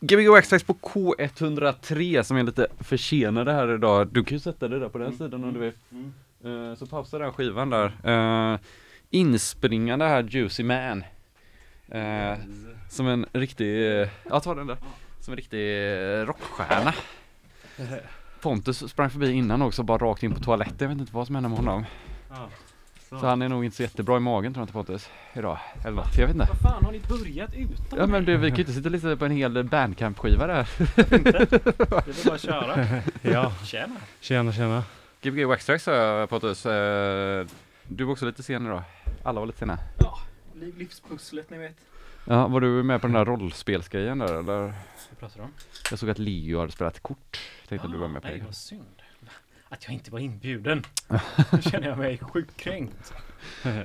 Gbg Waxtrax på K103 som är lite försenade här idag. Du kan ju sätta dig där på den sidan om du vill. Eh, Så pausa den skivan där. Eh, Inspringande här Juicy Man. Eh, Som en riktig, eh, ja ta den där. Som en riktig rockstjärna. Pontus sprang förbi innan också, bara rakt in på toaletten. Jag vet inte vad som hände med honom. Så han är nog inte så jättebra i magen tror jag inte Pontus, idag. Eller något, jag vet inte. Vad fan har ni börjat utan Ja men du, vi kan ju inte sitta lite på en hel bandcamp-skiva där. Det är bara köra. Ja, Tjena. tjena tjena. Gbg Waxtrax sa jag Pontus. Eh, Du var också lite sen idag. Alla var lite sena. Ja, liv- livspusslet ni vet. Ja, var du med på den där rollspelsgrejen där eller? Vad pratar du om? Jag såg att Leo hade spelat kort. Tänkte att du var med på nej, det. vad synd. Att jag inte var inbjuden. Nu känner jag mig sjukt kränkt.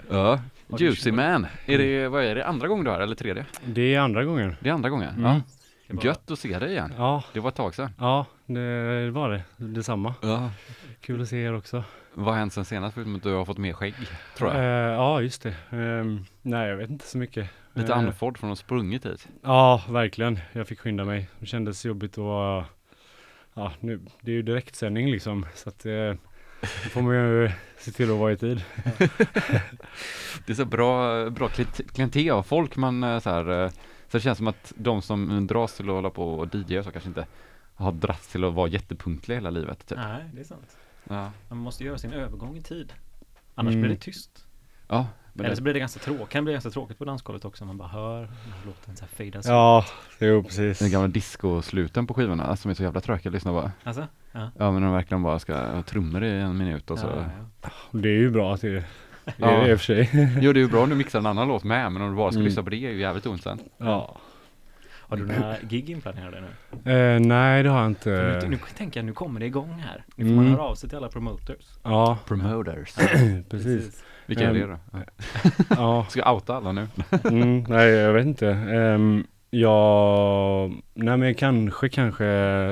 Ja, Har Juicy? Man. Är det, vad är det, andra gången du är eller tredje? Det är andra gången. Det är andra gången? Mm. Ja. Var- Gött att se dig igen. Ja, Det var ett tag sedan. ja det var det. Detsamma. Ja. Kul att se er också. Vad har hänt sen senast förutom att du har fått mer skägg? Tror jag. Eh, ja, just det. Ehm, nej, jag vet inte så mycket. Lite Eh, andfådd från att ha sprungit hit. Ja, verkligen. Jag fick skynda mig. Det kändes jobbigt att vara... Ja, nu, det är ju direktsändning liksom. Så att eh, då får man ju se till att vara i tid. Det är så bra, bra klient- klientel av folk man eh, så här, eh, så det känns som att de som dras till att hålla på och DJ och så kanske inte har dragits till att vara jättepunktliga hela livet typ. Nej, det är sant. Ja, Man måste göra sin övergång i tid. Annars Mm. blir det tyst. ja men Eller det, så blir det ganska tråkigt. Kan bli ganska tråkigt på dansgolvet också. Man bara hör låten så här. Ja, jo precis. den gamla discosluten på skivorna som är så jävla tråkiga att lyssna på. Alltså? Ja. Ja men de verkligen bara ska ha trummor i en minut och så. Ja, ja, Det är ju bra att det Ja. det. Är det i och för sig. Jo det är ju bra om du mixar en annan låt med men om du bara ska Mm. lyssna på det är ju jävligt ont sen. Ja. Har du några gig inplanerade nu? Eh, nej, det har jag inte. Nu, nu tänker jag, nu kommer det igång här. Nu får Mm. man höra av sig till alla promoters. Ja, Promoters. precis. Vilka är det då? Ja. Ska jag outa alla nu? mm, nej jag vet inte. Um, jag, nej men kanske, kanske,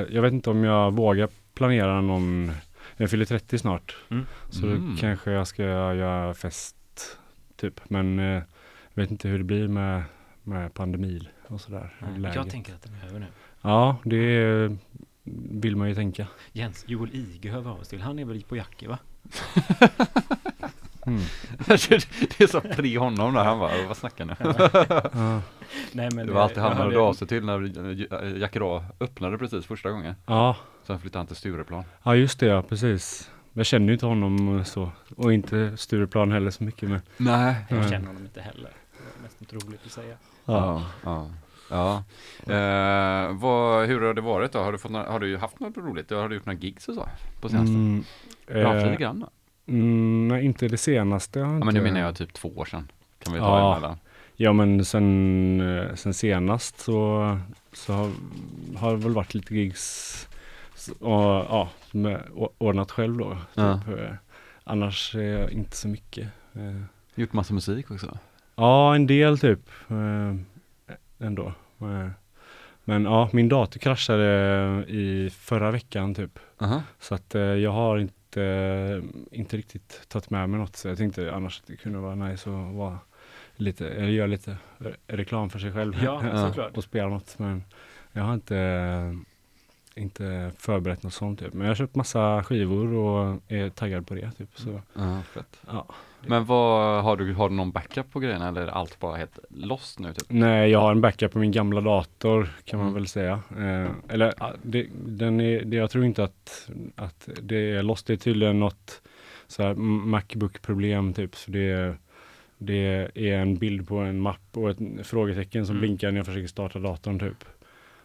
jag vet inte om jag vågar planera någon, jag fyller 30 snart. Mm. Så Mm. då kanske jag ska göra fest, typ. Men eh, jag vet inte hur det blir med, med pandemi och sådär. Nej. Jag tänker att den är över nu. Ja, det vill man ju tänka. Jens, Joel Ige hör vi av oss till. Han är väl på Jackie va? Mm. det är så pre honom där, han bara, vad snackar ni? Ja. Nej men Det var alltid han hörde av sig till när Jack Ra öppnade precis första gången. Ja. Sen flyttade han till Stureplan. ja, just det ja, precis. Jag känner ju inte honom så. Och inte Stureplan heller så mycket. Men, Nej. Jag känner honom inte heller. Det var mest inte roligt att säga. Ja. ja. ja. Eh, vad, hur har det varit då? Har du, fått, några- har du haft något roligt? Har du gjort några gigs och så? På senaste? Mm, Du har haft eh, lite grann då? Mm, nej, inte det senaste. Ja men nu menar jag typ två år sedan. Kan vi ta Ja. emellan? Ja men sen, eh, sen senast så, så har, har det väl varit lite gigs och, ja, med, ordnat själv då. Ja. Typ. Eh, Annars är jag inte så mycket. Eh, Gjort massa musik också? Ja, en del typ. Eh, ändå. Eh, men ja, min dator kraschade i förra veckan typ. Aha. Så att eh, jag har inte, inte riktigt tagit med mig något. Så jag tänkte annars att det kunde vara nice att vara lite, eller göra lite re- reklam för sig själv. Ja, Ja. såklart. och spela något. Men jag har inte, inte förberett något sånt typ. Men jag har köpt massa skivor och är taggad på det typ. Så Ja, fett. ja. Men vad, har du, har du någon backup på grejerna eller är allt bara helt lost nu typ? Nej, jag har en backup på min gamla dator kan man Mm. väl säga. Eh, eller det, den är, det, jag tror inte att, att det är lost. Det är tydligen något så här Macbook-problem typ. Så det, det är en bild på en mapp och ett frågetecken som Mm. blinkar när jag försöker starta datorn typ.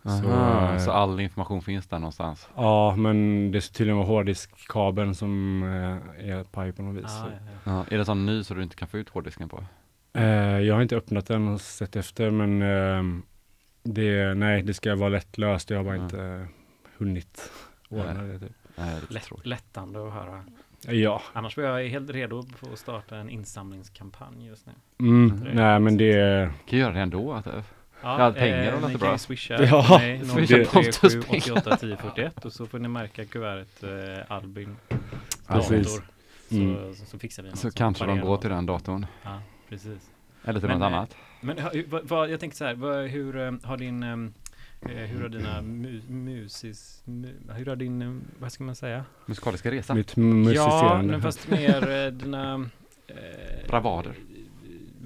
Så, eh, så all information finns där någonstans? Ja, men det ska tydligen vara hårddiskkabeln som eh, är paj på något vis. Ah, ja, ja. Ja, är det sån ny så du inte kan få ut hårddisken på? Eh, jag har inte öppnat den och sett efter men ehm, det, nej, det ska vara lättlöst. Jag har bara inte eh, hunnit ordna det. Typ. Nej, det är lite Lätt, lättande att höra. Ja, Annars var jag helt redo för att starta en insamlingskampanj just nu. mm, är nej men det, Kan jag göra det ändå? Att, Ja, Ja, pengar eh, låter ni bra. kan ju swisha Ja, mig swisha 037 Pontus 88 10 41 och så får ni märka kuvertet eh, Albin Precis. dator. Så, Mm. så, så fixar vi något så kanske de går till den datorn. Ja, precis. Eller till Men, något eh, annat. Men vad, vad, jag tänkte så här, vad, hur eh, har din, eh, Eh, hur har dina mu musis... Mu hur har din, vad ska man säga? Musikaliska resa. Mitt Ja, musicerande. men fast mer dina... Eh, Bravader.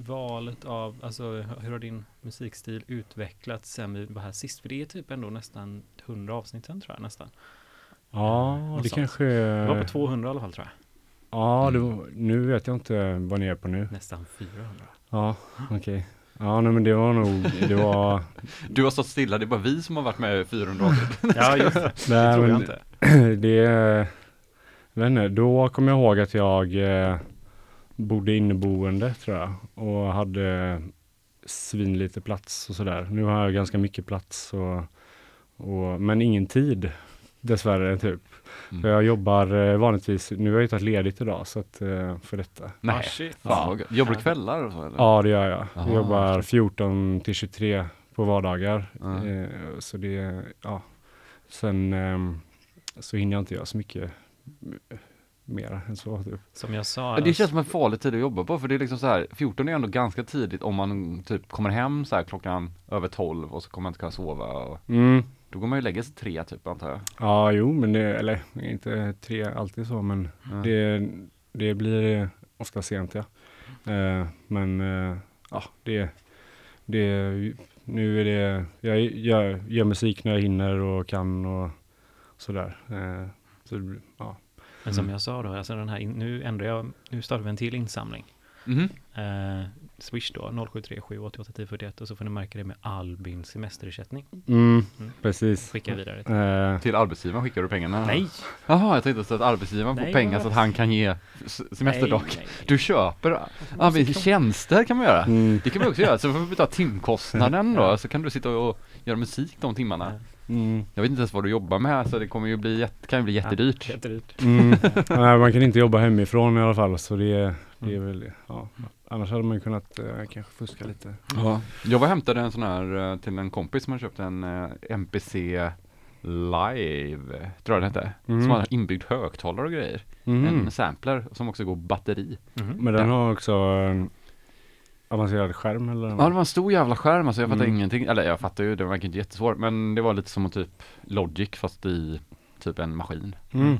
Valet av, alltså hur har din musikstil utvecklats sen vi var här sist? För det är typ ändå nästan 100 avsnitt sen tror jag nästan. ja, Något det sånt. kanske... Det var på 200 i alla fall tror jag. Ja, det, var- nu vet jag inte vad ni är på nu. Nästan 400. Ja, okej. Ja, nej men det var nog, det var... Du har stått stilla, det är bara vi som har varit med i 400 avsnitt. Ja, just det. Det Nej, tror jag inte. det... Jag vet inte, då kommer jag ihåg att jag eh, bodde inneboende tror jag. Och hade svin lite plats och sådär. Nu har jag ganska mycket plats och, och men ingen tid. Dessvärre typ. Mm. För jag jobbar eh, vanligtvis, nu har jag ju tagit ledigt idag så att, eh, för detta. Ah, Nej, shit. fan vad gött. Jobbar du kvällar och så eller? Ja det gör jag. Aha, jag jobbar 14 till 23 på vardagar. Ja. Eh, så det, ja. Sen ehm, så hinner jag inte göra så mycket mer än så. Typ. Som jag sa. Det känns som en farlig tid att jobba på för det är liksom så här 14 är ändå ganska tidigt om man typ kommer hem så här klockan över 12 och så kommer man inte kunna sova och Mm. då går man ju lägger sig tre typ antar jag. Ja, jo, men det, eller inte tre alltid så, men Mm. det, det blir ofta sent ja. Eh, men eh, ja, det, det, nu är det, jag gör, gör musik när jag hinner och kan och sådär. Eh, så ja. Men som Mm. jag sa då, alltså den här, in, nu ändrar jag, nu startar vi en till insamling. Mhm. Eh, Swish då, 0737 88 10 41 och så får ni märka det med Albins semesterersättning. Mm, Mm. precis. Skicka vidare. till- Eh, Till arbetsgivaren skickar du pengarna? Nej! Jaha, jag tänkte så att arbetsgivaren får Nej, pengar vad- så att han kan ge semesterdag. Nej, nej, nej. Du köper arbetets tjänster kan man göra. mm, Det kan man också göra, så får vi betala timkostnaden då, så kan du sitta och göra musik de timmarna. Mm, Jag vet inte ens vad du jobbar med, så det kommer ju bli, kan ju bli jättedyrt. Jättedyrt. mm. Nej, man kan inte jobba hemifrån i alla fall, så det, det är Mm. väl det. Ja. Annars hade man kunnat eh, kanske fuska lite. Ja. Jag var och hämtade en sån här eh, till en kompis som hade köpt en eh, MPC Live, tror jag den hette. Mm. Som har inbyggd högtalare och grejer. Mm. En sampler som också går batteri. Mhm. Men den har också en avancerad skärm eller? Ja det var en stor jävla skärm alltså, jag fattade Mm. ingenting. Eller jag fattar ju, det verkar inte jättesvårt. Men det var lite som att typ Logic fast i typ en maskin. Mm.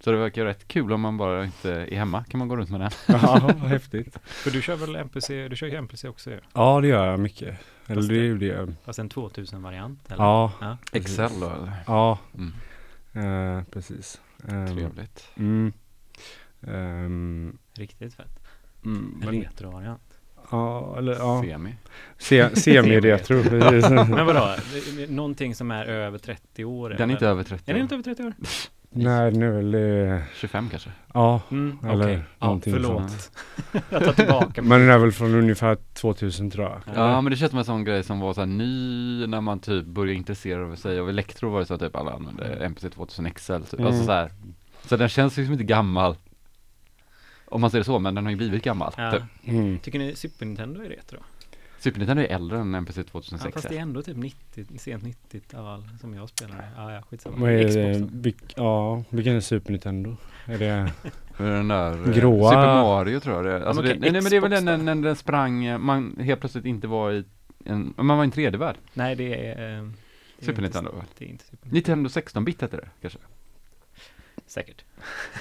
Så det verkar rätt kul om man bara inte är hemma, kan man gå runt med den. Ja, vad häftigt. För du kör väl MPC, du kör ju MPC också ju. Ja, det gör jag mycket. Eller Fast det är ju det. Fast en 2000-variant eller? Ja, Ja. Excel då eller? ja, Mm. eh, precis. Ehm, Trevligt. Mm. Ehm, Riktigt fett. mm, En men, retro-variant. Ja, eller ja. Semi. Se, semi-retro. Men vadå? Någonting som är över 30 år? Den är inte över 30 Är den år. inte över 30 år? Nej, nu är väl det, 25 kanske? ja. Mm, Eller. Ja, någonting förlåt. jag tar tillbaka. Men den är väl från ungefär 2000 tror jag. Ja men det känns som en sån grej som var så här ny när man typ började intressera sig av elektro var det så att typ alla använde MPC 2000 XL typ. Mm. Alltså så här. Så den känns liksom inte gammal Om man säger så, men den har ju blivit gammal Ja. typ. Mm. Tycker ni Super Nintendo är retro? Super Nintendo är äldre än Ja, 2006 fast det är ändå typ 90, sent 90-tal som jag spelar. Ja, ja, skitsamma. Vad är det? Vilk, ja, vilken är Super Nintendo? Är det? Den där eh, Gråa- Super Mario tror jag det är. Alltså men det, nej, nej men det är väl Xbox den när den sprang, eh, man helt plötsligt inte var i en, man var i en 3D-värld. Nej, det är... eh, Super inte- Nintendo väl? Det är inte Super Nintendo 16-bit hette det kanske? Säkert.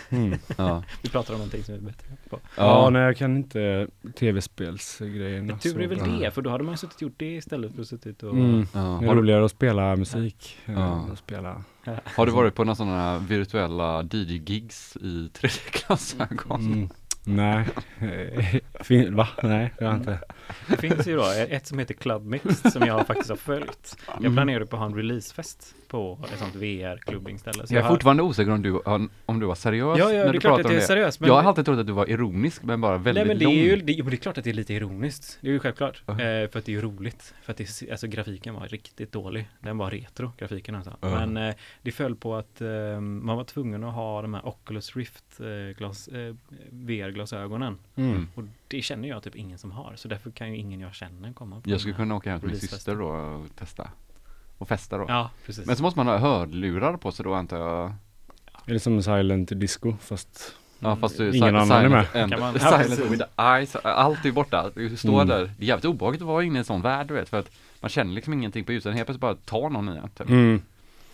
Mm. Ja. Vi pratar om någonting som är bättre på. Ja, nej jag kan inte tv-spelsgrejerna. Tur är väl det, för då hade man ju suttit och gjort det istället för att suttit och... Mm. Ja. Det är Har, du, roligare att spela musik. Ja. än att spela. har du varit på några sådana virtuella DJ-gigs i 3D-glasögon? Mm. Nej. fin- Va? Nej, det har jag inte. Det finns ju då ett som heter Club Mixed som jag faktiskt har följt. Jag Mm. planerade på att ha en releasefest på ett sånt VR-klubbingställe. Så Jag är fortfarande osäker om du, om du var seriös Ja, ja, när det du är klart pratade att om det är det. seriöst. Men... Jag har alltid trott att du var ironisk men bara väldigt Nej men det lång. är ju, det, det är klart att det är lite ironiskt. Det är ju självklart. Ja. Eh, för att det är ju roligt. För att det, alltså grafiken var riktigt dålig. Den var retro, grafiken alltså. Ja. Men eh, det föll på att eh, man var tvungen att ha de här Oculus Rift eh, glas, VR-glasögonen. Mm. Och det känner jag typ ingen som har. Så därför kan ju ingen jag känner komma på Jag skulle kunna åka hem till min syster då och testa. Och festa då. Ja, precis. Men så måste man ha hörlurar på sig då antar jag. Är som silent disco fast Ja fast du Ingen annan är med. And, Kan man- ja, silent precis. with eyes, allt är borta. Du står Mm. där. Det är jävligt obehagligt att vara inne i en sån värld du vet. För att man känner liksom ingenting på ljusen, helt plötsligt bara tar någon i en typ. Mm.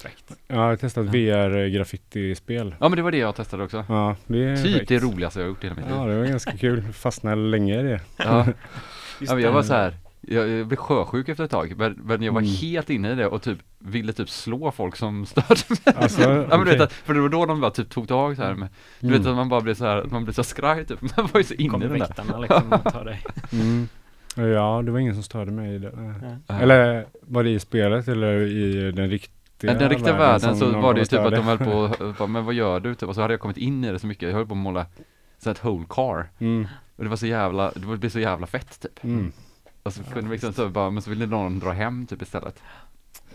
Fräckt. Ja, jag har testat VR graffiti-spel. Ja men det var det jag testade också. Ja, det är Typ fräckt. det roligaste jag har gjort i hela mitt liv. Ja, det var ganska kul. Fastnade länge i det. Ja. Ja, men jag var så här. Jag, jag blev sjösjuk efter ett tag, men, men jag var Mm. helt inne i det och typ ville typ slå folk som störde mig. Alltså, ja men du vet att, för det var då de bara typ tog tag så här med, du vet Mm. att man bara blev så här, att man blev så skraj typ, man var ju så inne i den där. liksom och tar dig. Mm. Ja, det var ingen som störde mig i det. Ja. Eller var det i spelet eller i den riktiga I den riktiga världen som så var det ju typ att de höll på, bara, men vad gör du typ? Och så hade jag kommit in i det så mycket, jag höll på att måla så ett whole car. Mm. Och det var så jävla, det blev så jävla fett typ. Mm. Och så kunde vi liksom så bara, men så ville någon dra hem typ istället.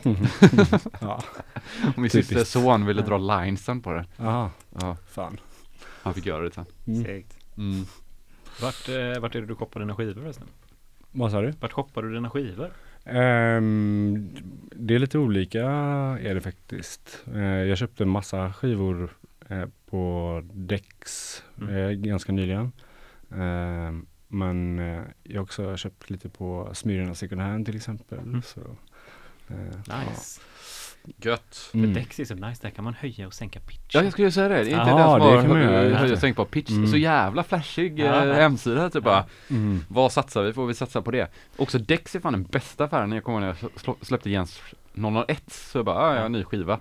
ja, Och min Typiskt. systers son ville dra linesen på det. aha, Ja, fan. han fick göra det sen. Mm. Segt. Mm. Vart, eh, vart är det du shoppar dina skivor förresten? Vad sa du? Vart shoppar du dina skivor? Ehm, det är lite olika är det faktiskt. Eh, jag köpte en massa skivor eh, på Dex Mm. eh, ganska nyligen. Ehm, men jag har också köpt lite på Smyrna Second Hand till exempel. Mm. Så, Nice. Gött. Mm. För Dex är så nice, där kan man höja och sänka pitch. Ja jag skulle ju säga det, det är inte Jaha, den som det har kan man göra, just höj det. och sänk på pitch, Mm. så jävla flashig Ja. eh, hemsida typ bara. Mm. Vad satsar vi på? Vi satsar på det. Också Dex är fan den bästa affären, jag kommer ihåg när jag släppte Jens 001, så jag bara, ah, jag har en ny skiva.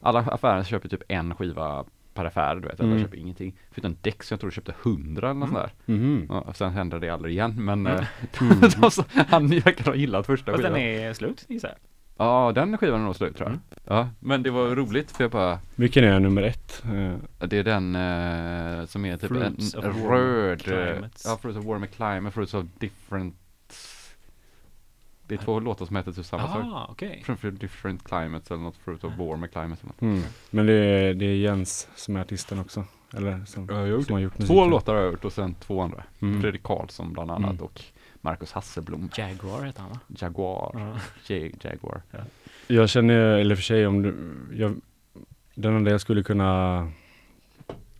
Alla affärer köper typ en skiva per affär, du vet, Mm. köper ingenting. Förutom Dex, jag tror du köpte 100 eller något Mm. där. Mhm. Ja, och sen hände det aldrig igen, men Mm. eh, Mm. han verkar ha gillat första skivan. den är slut gissar jag. Ja, den skivan är nog slut tror jag. Mm. Ja, men det var roligt för jag bara, Vilken är nummer ett? Det är den eh, som är typ Fruits en, röd, climates. ja Fruits of Warm Climate, Fruits of Different Det är två låtar som heter typ samma sak. Ah, okej. Of Different Climates eller något, Fruit of Warm Climate eller något. mm. Men det är, det är Jens som är artisten också? Eller som, Ja, jag har gjort som har gjort Två låtar har jag gjort och sen två andra. Mm. Fredrik Karlsson bland annat Mm. och Marcus Hasselblom. Jaguar heter han va? Jaguar. Ja. Jag, Jaguar. Jag känner, eller för sig om du, jag, den enda jag skulle kunna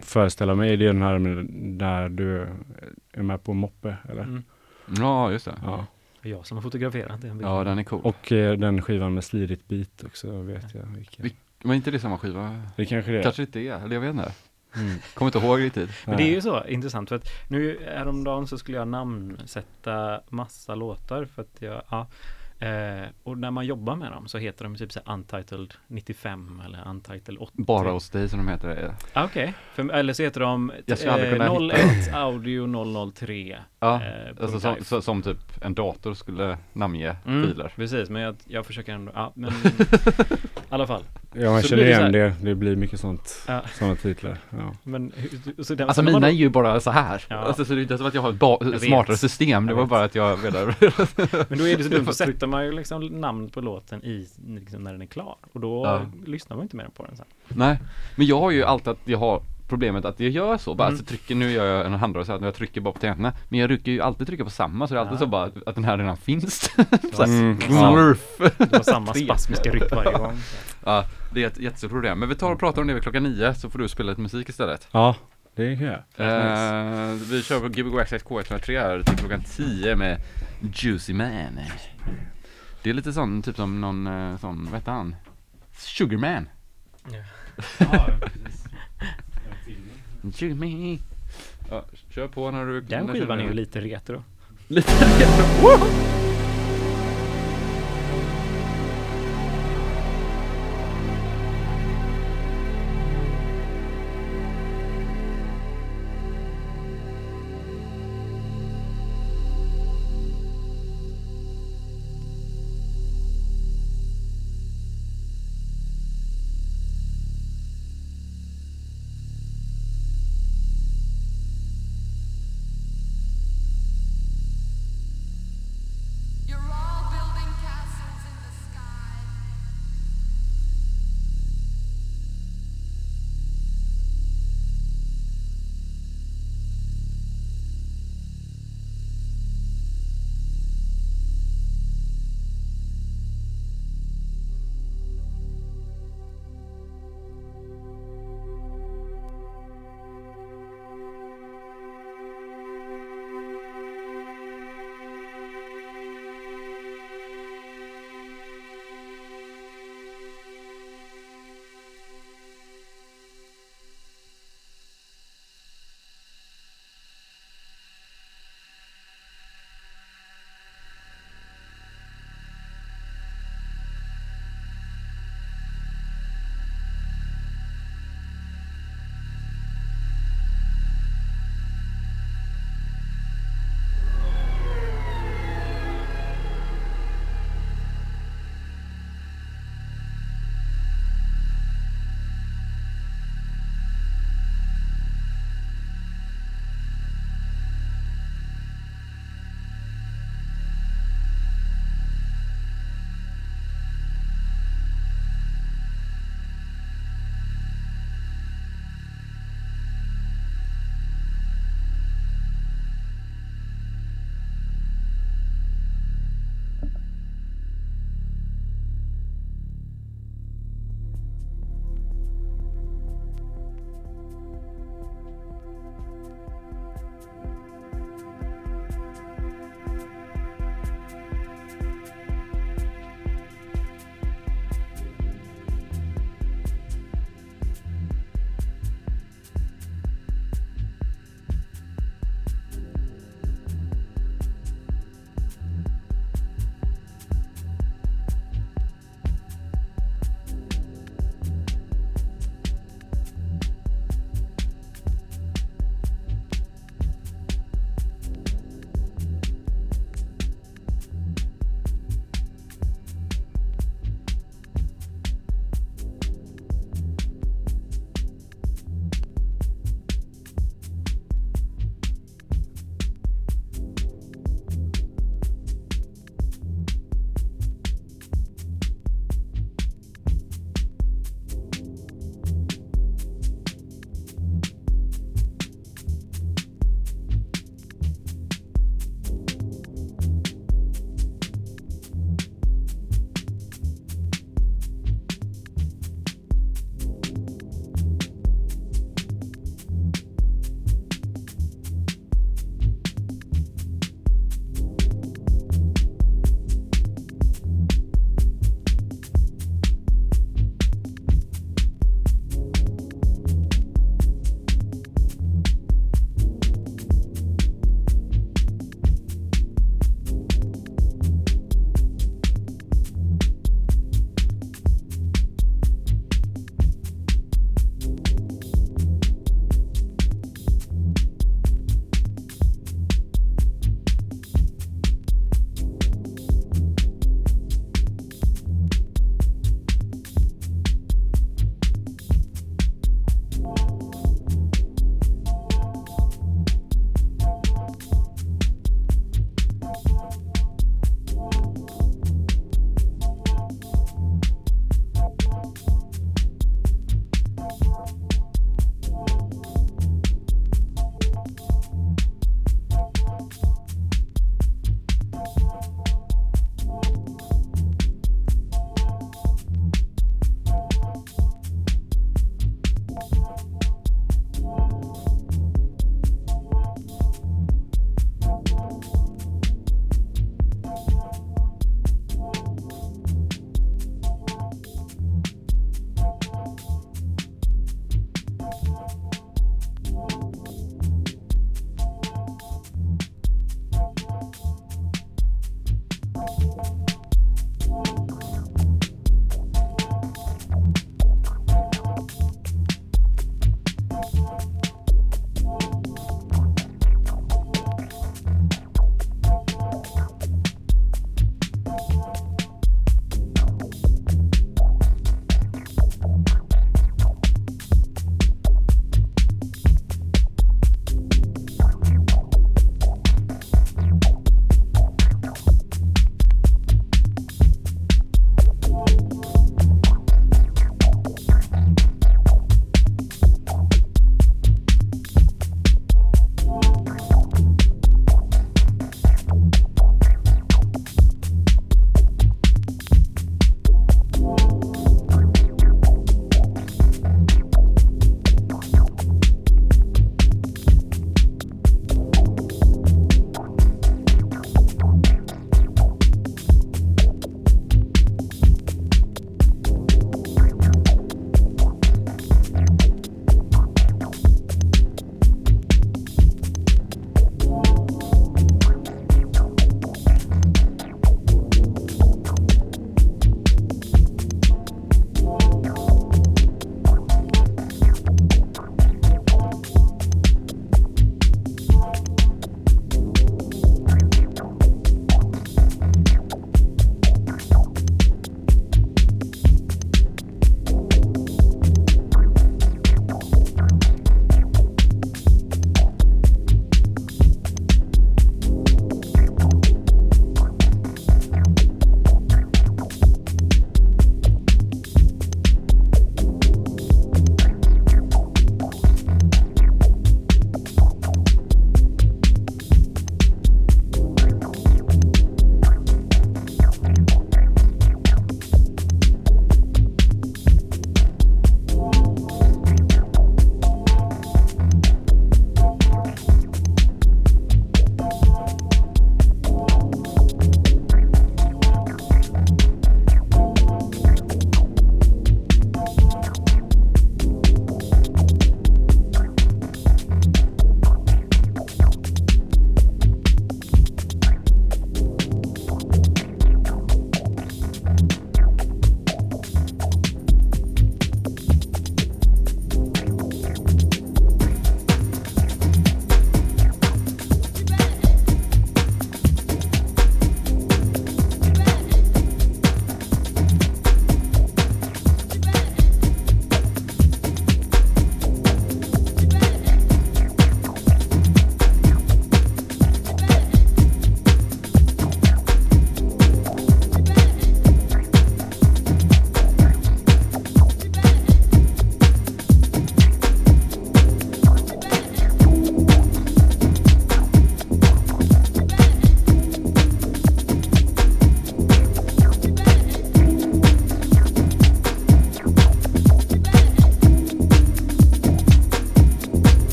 föreställa mig det är den här med, där du är med på moppe, eller? Mm. Ja, just det. Ja. Jag som har fotograferat den. Ja, den är cool. Och eh, den skivan med slirigt beat också vet jag vilken. Vi- Men inte det samma skiva? Det kanske det är. Kanske inte är, eller jag vet inte. Mm. Kommer inte ihåg riktigt. Men det är ju så intressant för att nu häromdagen så skulle jag namnsätta massa låtar för att jag, ja. Eh, och när man jobbar med dem så heter de typ så Untitled 95 eller Untitled 80. Bara hos dig som de heter det. Ah, Okej, För- eller så heter de eh, 01 Audio 003. Ja, eh, alltså som, så, som typ en dator skulle namnge Mm, filer. Precis, men jag, jag försöker ändå, ja men i alla fall. Ja, man Så känner igen det. Det blir mycket sånt, Ja. sådana titlar. Ja. Men, så den, Alltså man mina då- är ju bara så här. Ja. Alltså så det är inte som att jag har ett vet. smartare system, det Jag var vet. bara att jag ville Men då är det så dumt, då sätter man ju liksom namn på låten i, liksom när den är klar. Och då Ja. lyssnar man inte mer på den sen. Nej, men jag har ju alltid att jag har problemet att jag gör så, bara Mm. alltså trycker, nu gör jag en handrörelse att jag trycker bara på tangenterna Men jag brukar ju alltid trycka på samma så det är alltid Ja. så bara att, den här redan finns så Mm, ja. Slurf! Det var samma spasmiska ryck varje gång. Ja, det är ett jättestort problem. Men vi tar och pratar om det vid klockan nio så får du spela lite musik istället. ja, det kan jag. Eh, vi kör på Gbg Access K103 här till klockan 10 med Juicy Man. Det är lite sån, typ som någon eh, sån, vad heter han? Sugarman. Jimmy. Ja, kör på när du Den skivan är ju lite retro. lite retro.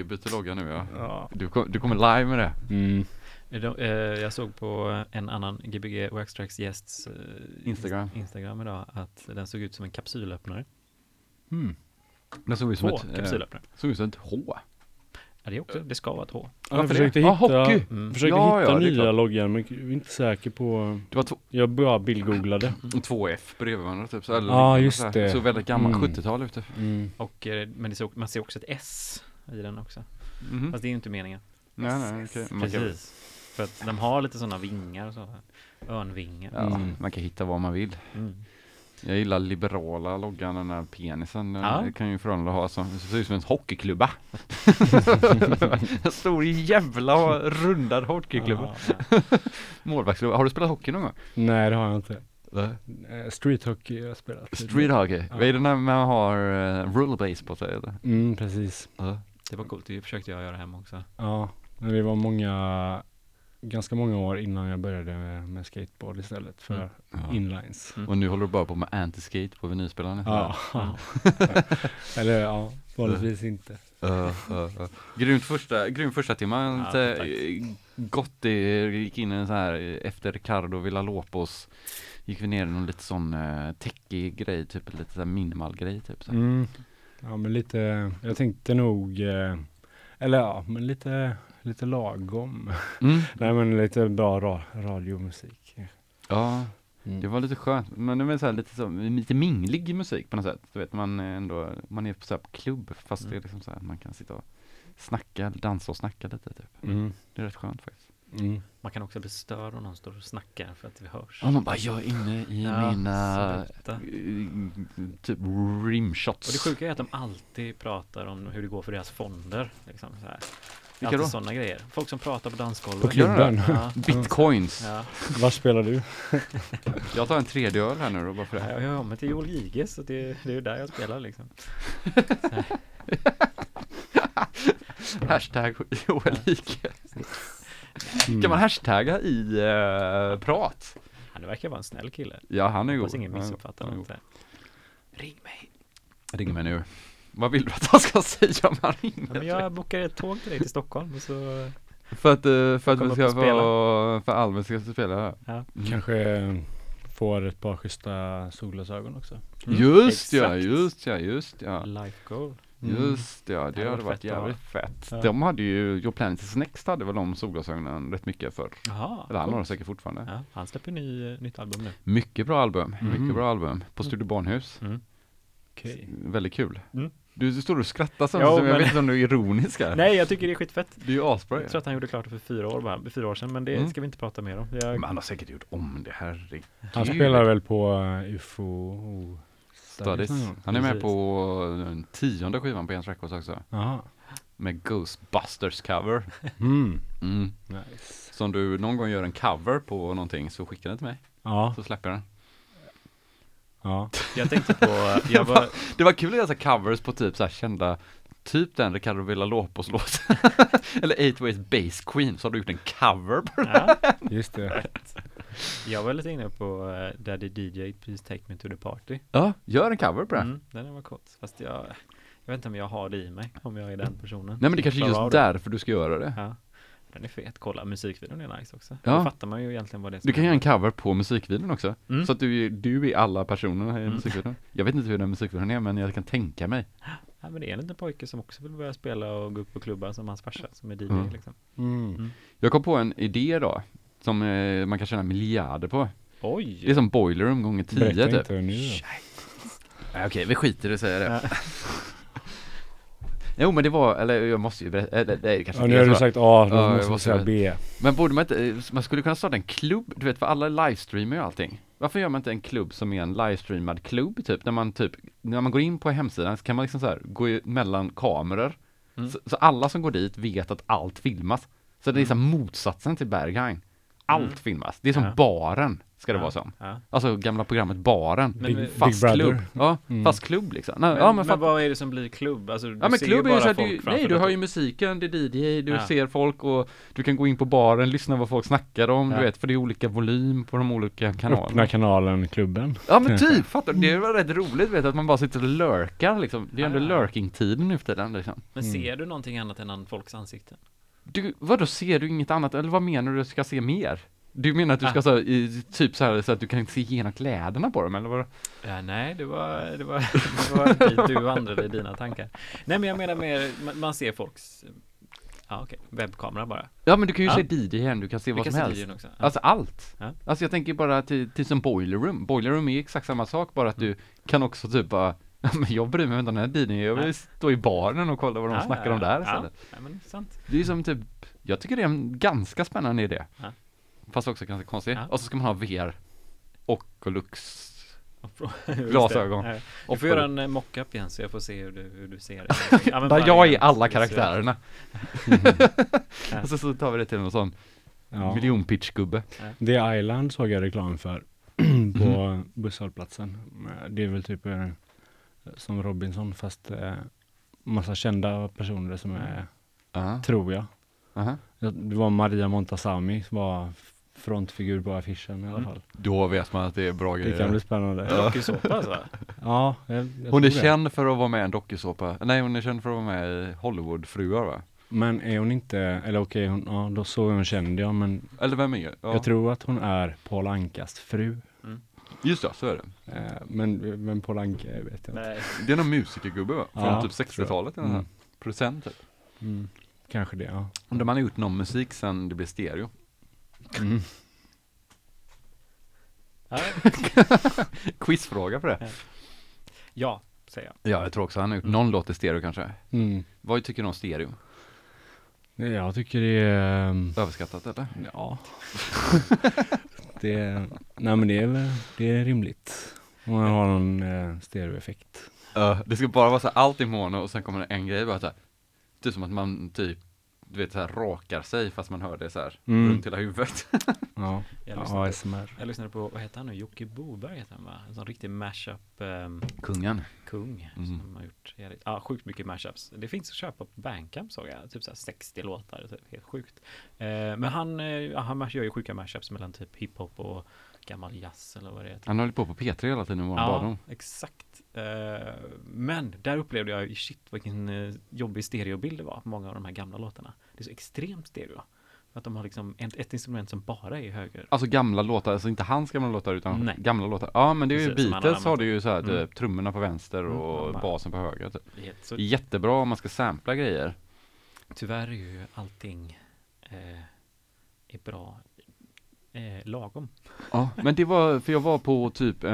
Hockey byter logga nu ja. Ja. Du, kom, du kommer live med det. Mm. De, eh, jag såg på en annan Gbg Waxtrax gästs eh, Instagram. Instagram idag att den såg ut som en kapsylöppnare. Mm. Det såg ut som Två ett, eh, kapsylöppnare. såg ut som ett H. Ja, det, är också, det ska vara ett H. Jag Varför försökte det? hitta, Ah, hockey! Mm. försökte Ja, hitta ja, nya loggan men jag är inte säker på. Det var två, Jag bara bildgooglade. två F bredvid varandra typ. Så, eller, Ja, så just här. det. Så väldigt gammalt Mm. 70-tal ute. Mm. Och, eh, men det ser, man ser också ett S i den också. Mhm. Fast det är ju inte meningen. Nej, nej, kan, Precis. För att de har lite sådana vingar och så. Örnvingar. ja, Mm. man kan hitta vad man vill. Mm. Jag gillar liberala loggan, den där penisen. Den Ja. kan ju Frölunda ha som, det ser ut som en hockeyklubba. en stor jävla rundad hockeyklubba. Ja, Målvaktsklubba. Har du spelat hockey någon gång? Nej det har jag inte. Eh, Street hockey har jag spelat. Street hockey? Ja. Vad är det när man har uh, rollerbase på sig eller? Mm, precis. Ja. Det var coolt, det försökte jag göra hemma också. Ja, men det var många, ganska många år innan jag började med, med skateboard istället för Mm. Ja. inlines. Mm. Och nu håller du bara på med anti-skate på vinylspelaren? Ja, eller ja, vanligtvis inte. Uh, uh, uh. Grymt första, grym första timma. Ja, Lite tack. eh, gott det gick in i en så här eh, efter Ricardo Villalopos gick vi ner i någon lite sån uh, techig grej, typ lite så här minimal grej typ. Så. Mm. Ja men lite, jag tänkte nog, eh, eller ja, men lite, lite lagom. Mm. Nej men lite bra ra radiomusik. Ja, Mm. det var lite skönt. Men det var så här lite, så, lite minglig musik på något sätt. Du vet, man är ändå, man är på så här på klubb fast det är liksom så här, man kan sitta och snacka, dansa och snacka lite typ. Mm. Det är rätt skönt faktiskt. Mm. Man kan också bli störd om någon står och snackar för att vi hörs. Ja, man bara, jag är inne i Ja, mina sluta. eh, typ rimshots. Och det sjuka är att de alltid pratar om hur det går för deras fonder. Liksom, så här. Vilka Alltid sådana grejer. Folk som pratar på dansgolvet. På klubben. Ja, Bitcoins. ja. Var spelar du? Jag tar en tredje öl här nu då bara för Ja, det. jag hör mig till Joel Giges så det, det är ju där jag spelar liksom. Hashtag Joel Ike. Mm. Kan man hashtagga i eh, prat? Han verkar vara en snäll kille. Ja, han är god. Hoppas ingen Ja, missuppfattar han är något. Ring mig. Ring mig nu. Vad vill du att han ska säga om han ringer? Ja, men jag bokar ett tåg till dig till Stockholm och så För att, eh, för att vi ska få, för Albin ska spela här. Ja. Mm. Kanske får ett par schyssta solglasögon också. Mm, Just ja, exakt. just ja, just ja. life goal. Just ja, det hade hade varit fett jävligt fett. Ja. De hade ju, Your Planet is Next hade väl de solglasögonen rätt mycket för. Jaha, Eller han har de säkert fortfarande. Ja, han släpper ny, nytt album nu. Mycket bra album, Mhm. mycket bra album. På Studio Barnhus. Mm. Okej. Väldigt kul. Mm. Du, du står och skrattar som, Jo, som jag men- vet inte om du är ironisk här. Nej, jag tycker det är skitfett. Det är ju asbra Jag tror att han gjorde klart det för fyra år, bara, fyra år sedan, men det Mm. ska vi inte prata mer om. Jag, Men han har säkert gjort om det, herregud. Han spelar väl på uh, UFO Studies. Han är med på den tionde skivan på Jens Records också. Jaha. Med Ghostbusters cover. Mm. Mm. Nice. Så om du någon gång gör en cover på någonting så skicka den till mig. Ja, Så släpper jag den. ja. jag tänkte på, jag var, Det var kul att göra covers på typ så här kända Typ den Ricardo Villalopos låt Eller 8 Ways Bass Queen så har du gjort en cover på ja, Just det. jag var lite inne på eh, Daddy DJ, Please Take Me To The Party. Ja, gör en cover på det Mm, den var coolt, fast jag, jag vet inte om jag har det i mig, om jag är den personen. Nej men det kanske är just därför du ska göra det Ja, den är fet, kolla musikvideon är nice också. Ja. Då fattar man ju egentligen vad det är Du kan göra en cover på musikvideon också Mm. Så att du, du är alla personerna i Mm. musikvideon Jag vet inte hur den musikvideon är men jag kan tänka mig Ja, men det är en liten pojke som också vill börja spela och gå upp på klubbar som hans farsa som är DJ Mm. liksom. Mm. Jag kom på en idé då Som eh, man kan tjäna miljarder på Oj! Det är som Boiler Room gånger tio Berätta typ inte nu då. Nej, Okej, vi skiter i säger jag det. Jo men det var, eller jag måste ju berätta, eller det kanske Ja, inte nu är har du så. sagt A, då Ja, jag måste du måste säga B. Men borde man inte, man skulle kunna starta en klubb, du vet för alla livestreamar ju allting. Varför gör man inte en klubb som är en livestreamad klubb typ? När man typ, när man går in på hemsidan så kan man liksom så här gå i- mellan kameror. Mm. Så, så alla som går dit vet att allt filmas. Så det är liksom motsatsen till Berghain. Allt Mm. filmas. Det är som Ja. baren, ska det Ja. vara som. Ja. Alltså gamla programmet Baren. Men- Big, Fast Big klubb. Ja, Mm. fast klubb liksom. Nej, Men, ja, men, men, vad är det som blir klubb? Alltså, du ja, men ser klubb är ju ju bara såhär, folk du, framför nej du har ju musiken, det är DJ, du Ja. ser folk och du kan gå in på baren, lyssna vad folk snackar om, Ja. du vet, för det är olika volym på de olika Öppna kanalerna. kanalen, klubben. Ja men typ, fattar du? Det var rätt roligt vet du, att man bara sitter och lurkar liksom. Det är ändå Ja. lurking-tiden nu för tiden liksom. Men Mm. ser du någonting annat än folks ansikten? Du, vadå, ser du inget annat? Eller vad menar du att du ska se mer? Du menar att du Ah. ska så, i, typ så här så att du kan se igenom kläderna på dem eller vad? Ja, nej, det var, det var, det var dit du vandrade i dina tankar. Nej, men jag menar mer, man, ser folks, ja okej, webbkamera bara. Ja men du kan ju Ja. se DJn, du kan se Vi vad kan som se helst. också. Ja. Alltså allt. Ja. Alltså jag tänker bara till, till som Boiler Room. Boiler Room är exakt samma sak, bara att Mm. du kan också typ bara men jag bryr mig inte om den här DJn, jag vill Nej. stå i baren och kolla vad de Ja, snackar ja, om där ja. istället. Ja, men sant. Det är som typ, jag tycker det är en ganska spännande idé. Ja. Fast också ganska konstigt. Ja. Och så ska man ha VR Oculus Glasögon. Ja. Du Och får göra en eh, mock-up igen så jag får se hur du, hur du ser det. Ja, men Där jag är alla karaktärerna. Och så, så tar vi det till någon sån Ja. miljonpitch-gubbe. The Island såg jag reklam för på Mhm. busshållplatsen. Det är väl typ eh, som Robinson fast eh, massa kända personer som är, Ja. tror jag. Ja, Det var Maria Montazami som var frontfigur på affischen i alla Mm. fall. Då vet man att det är bra Det kan grejer. bli spännande. Dokusåpa alltså? Ja, jag, jag Hon är det. känd för att vara med i en dokusåpa. Nej, hon är känd för att vara med i Hollywoodfruar va? Men är hon inte, eller okej, hon, ja, då så är hon känd ja, men Eller vem är ja. jag tror att hon är Paul Ankas fru. Just det, så är det. Eh, men vem Paul Anka är vet jag inte. Nej. Det är någon musikergubbe va? Från Ja, typ 60-talet eller Mm. Producent typ. Mm. Kanske det, ja. Undrar om man har gjort någon musik sen det blev stereo. Mm. Quizfråga på det. ja, säger jag. Ja, jag tror också han har gjort någon låt i stereo kanske. Mm. Vad tycker du om stereo? Nej, Jag tycker det är, ehm, Överskattat eller? ja. det nej men det är väl, det är rimligt. Om man har någon eh, stereoeffekt. Ja, det ska bara vara så allt i mono och sen kommer det en grej bara så här. Typ som att man typ, du vet så här rakar sig fast man hör det så här Mm. runt hela huvudet. Ja, Jag ja lyssnade, ASMR. jag lyssnade på, vad heter han nu? Jocke Boberg heter han va? En sån riktig mashup ehm, Kungen. kung Mm. som har gjort ja, sjukt mycket mashups. Det finns att köpa på Bandcamp såg jag, typ så här 60 låtar, typ, helt sjukt. Eh, men han, eh, ja, han gör ju sjuka mashups mellan typ hiphop och gammal jazz eller vad det heter. Han håller på på P3 hela tiden i morgon Ja, badom. exakt. Eh, men där upplevde jag, shit vilken uh, jobbig stereobild det var på många av de här gamla låtarna. Det är så extremt stereo. Att de har liksom ett, ett instrument som bara är höger. Alltså gamla låtar, alltså inte hans gamla låtar utan Nej. gamla låtar. Ja men det är ju Precis, Beatles har det ju så här, Mm. typ, trummorna på vänster Mm, och ja, basen på höger. Typ. Så, jättebra om man ska sampla grejer. tyvärr är ju allting eh, är bra eh, lagom. Ja, men det var, för jag var på typ eh,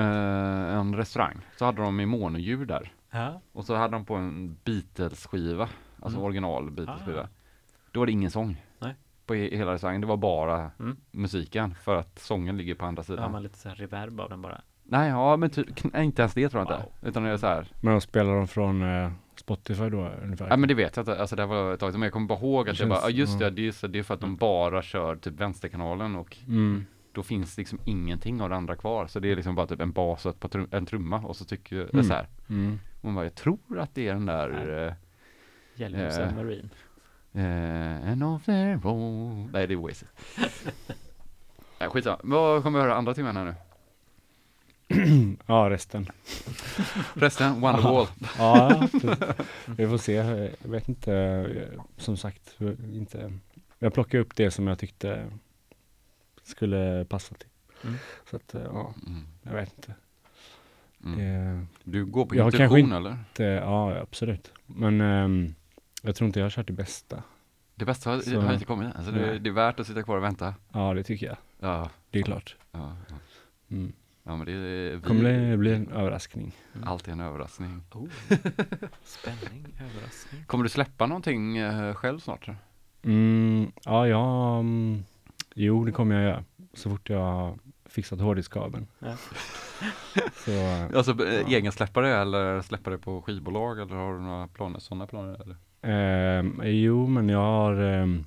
en restaurang, så hade de i monoljud där. Ja. Och så hade de på en Beatles-skiva, alltså Mm. original Beatles-skiva. Ah. Då var det ingen sång. Nej. På he- hela restaurangen, det var bara Mm. musiken, för att sången ligger på andra sidan. man lite så här reverb av den bara. Nej, ja men typ, inte ens det tror jag Wow. inte. Utan det är så här, Men de spelar de från eh, Spotify då ungefär? Ja men det vet jag inte, alltså det var ett tag men jag kommer bara ihåg att Det jag bara, ja just ja. det, det är, det är för att de bara kör typ vänsterkanalen och Mm. då finns liksom ingenting av det andra kvar. Så det är liksom bara typ en bas och ett par trum- en trumma och så tycker jag, Mm. så här. Mm. Och man bara, jag tror att det är den där Yellow Eh. Submarine. Eh, And of the road. Nej det är Oasis. Nej skitsamma, vad kommer vi höra andra timmen här nu? Ja, resten. Resten, Wonderwall. Ja, vi får se. Jag vet inte, eh, som sagt, inte. Jag plockade upp det som jag tyckte skulle passa till. Mm. Så att, eh, ja, Mm. jag vet inte. Mm. Det, Du går på intuition eller? det, ja, absolut. Men ehm, jag tror inte jag har kört det bästa. Det bästa har, Så- har inte kommit än, så det, det är värt att sitta kvar och vänta. Ja, det tycker jag. Ja, Det är klart. ja, ja. Mm. ja men det är, kommer det bli en överraskning. Alltid en överraskning. Oh. Spänning, överraskning. Kommer du släppa någonting eh, själv snart? Mm, ja, ja, mm, jo det kommer jag göra. Så fort jag har fixat hårddiskabeln. Ja. Så, Alltså Ja. egen släppa det eller släppa det på skivbolag eller har du några planer, sådana planer eller? Ehm, jo, men jag har, ehm,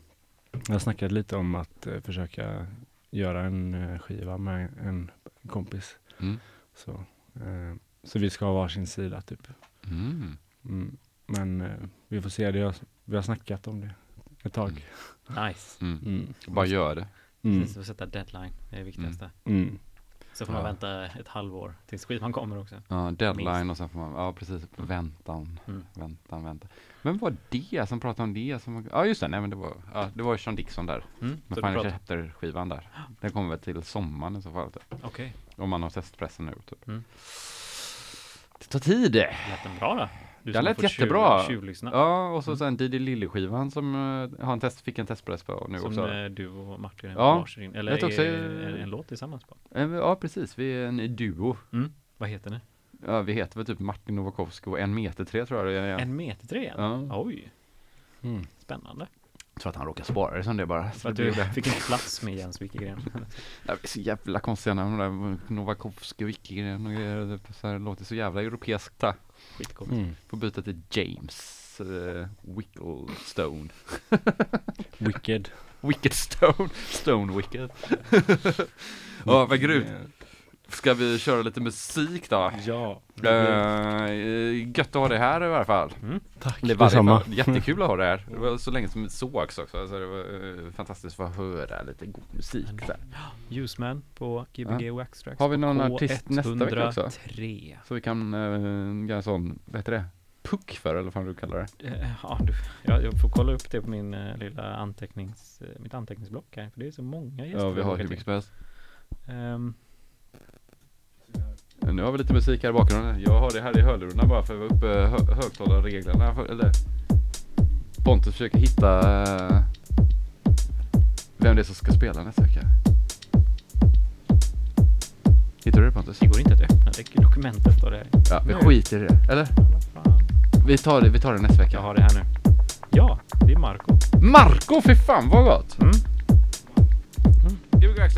jag snackat lite om att eh, försöka göra en eh, skiva med en kompis. Mm. Så, eh, så vi ska ha varsin sida typ. Mm. Mm. Men eh, vi får se, det har, vi har snackat om det ett tag. Nice. Mm. Mm. Bara gör det. Mm. Precis, att sätta deadline, det är det viktigaste. Mm. Så får man Ja. vänta ett halvår tills skivan kommer också. Ja, deadline Minst. och sen får man, ja precis, väntan, Mm. väntan, väntan. Men vad var det som pratade om det? Som, ja just det, nej men det var, ja, det var Sean Dixon där. Mm. Jag pratar, köpte skivan där. Den kommer väl till sommaren i så fall. Typ. okej, Om man har testpressen nu typ. Mm. Det tar tid. lät den bra då? Den som lät jättebra. Tjuv. Ja, och så sen Didi Lilly-skivan som uh, har en test, fick en testpress på nu som också. eh, du och Martin Ja, varsin, eller också- är, en, en låt tillsammans på. Eh, Ja, precis. Vi är en duo. Mm. Vad heter ni? Ja, vi heter väl typ Martin Novakovsky och en meter tre tror jag det är. En meter tre? Ja. Oj, Mm. spännande. Tror att han råkar spara det som det bara. För att du fick inte plats med Jens Wikegren. Ja, det är så jävla konstiga namn. Novakovsky och Wikegren och grejer. Det så här, det låter så jävla europeiskt. Skitcoolt. Mm. Får byta till James uh, Wicklestone. Wicked. Wicked Stone. Stone Wicked. ja, vad grymt. Ska vi köra lite musik då? Ja. Uh, gött att ha det här i alla fall. Tack. Det var Detsamma. jättekul att ha det här. Det var så länge som vi sågs också. Alltså det var eh, fantastiskt att få höra lite god musik. Så, här. Ljusman på Gbg Wax Tracks. Har vi någon artist nästa vecka också? K103. så vi kan uh, göra en sån, vad heter det? Puck för eller vad fan du kallar det? Ja, du, jag, jag får kolla upp det på min eh, lilla antecknings, eh, mitt anteckningsblock här, för det är så många gäster. Ja, vi har hur mycket som helst. till. Nu har vi lite musik här i bakgrunden. Jag har det här i hörlurarna bara för att vara uppe hö högtalarreglerna. Eller Pontus försöker hitta eh, vem det är som ska spela nästa vecka. Hittar du det Pontus? Det går inte att öppna det dokumentet står det. Ja, vi skiter i det. Eller? Vi tar det, vi tar det nästa vecka. Jag har det här nu. Ja, det är Marco. Marco, för fan vad gott! Mm. Mm. Give me a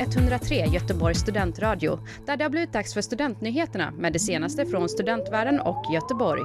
103 Göteborgs studentradio där det har blivit dags för Studentnyheterna med det senaste från studentvärlden och Göteborg.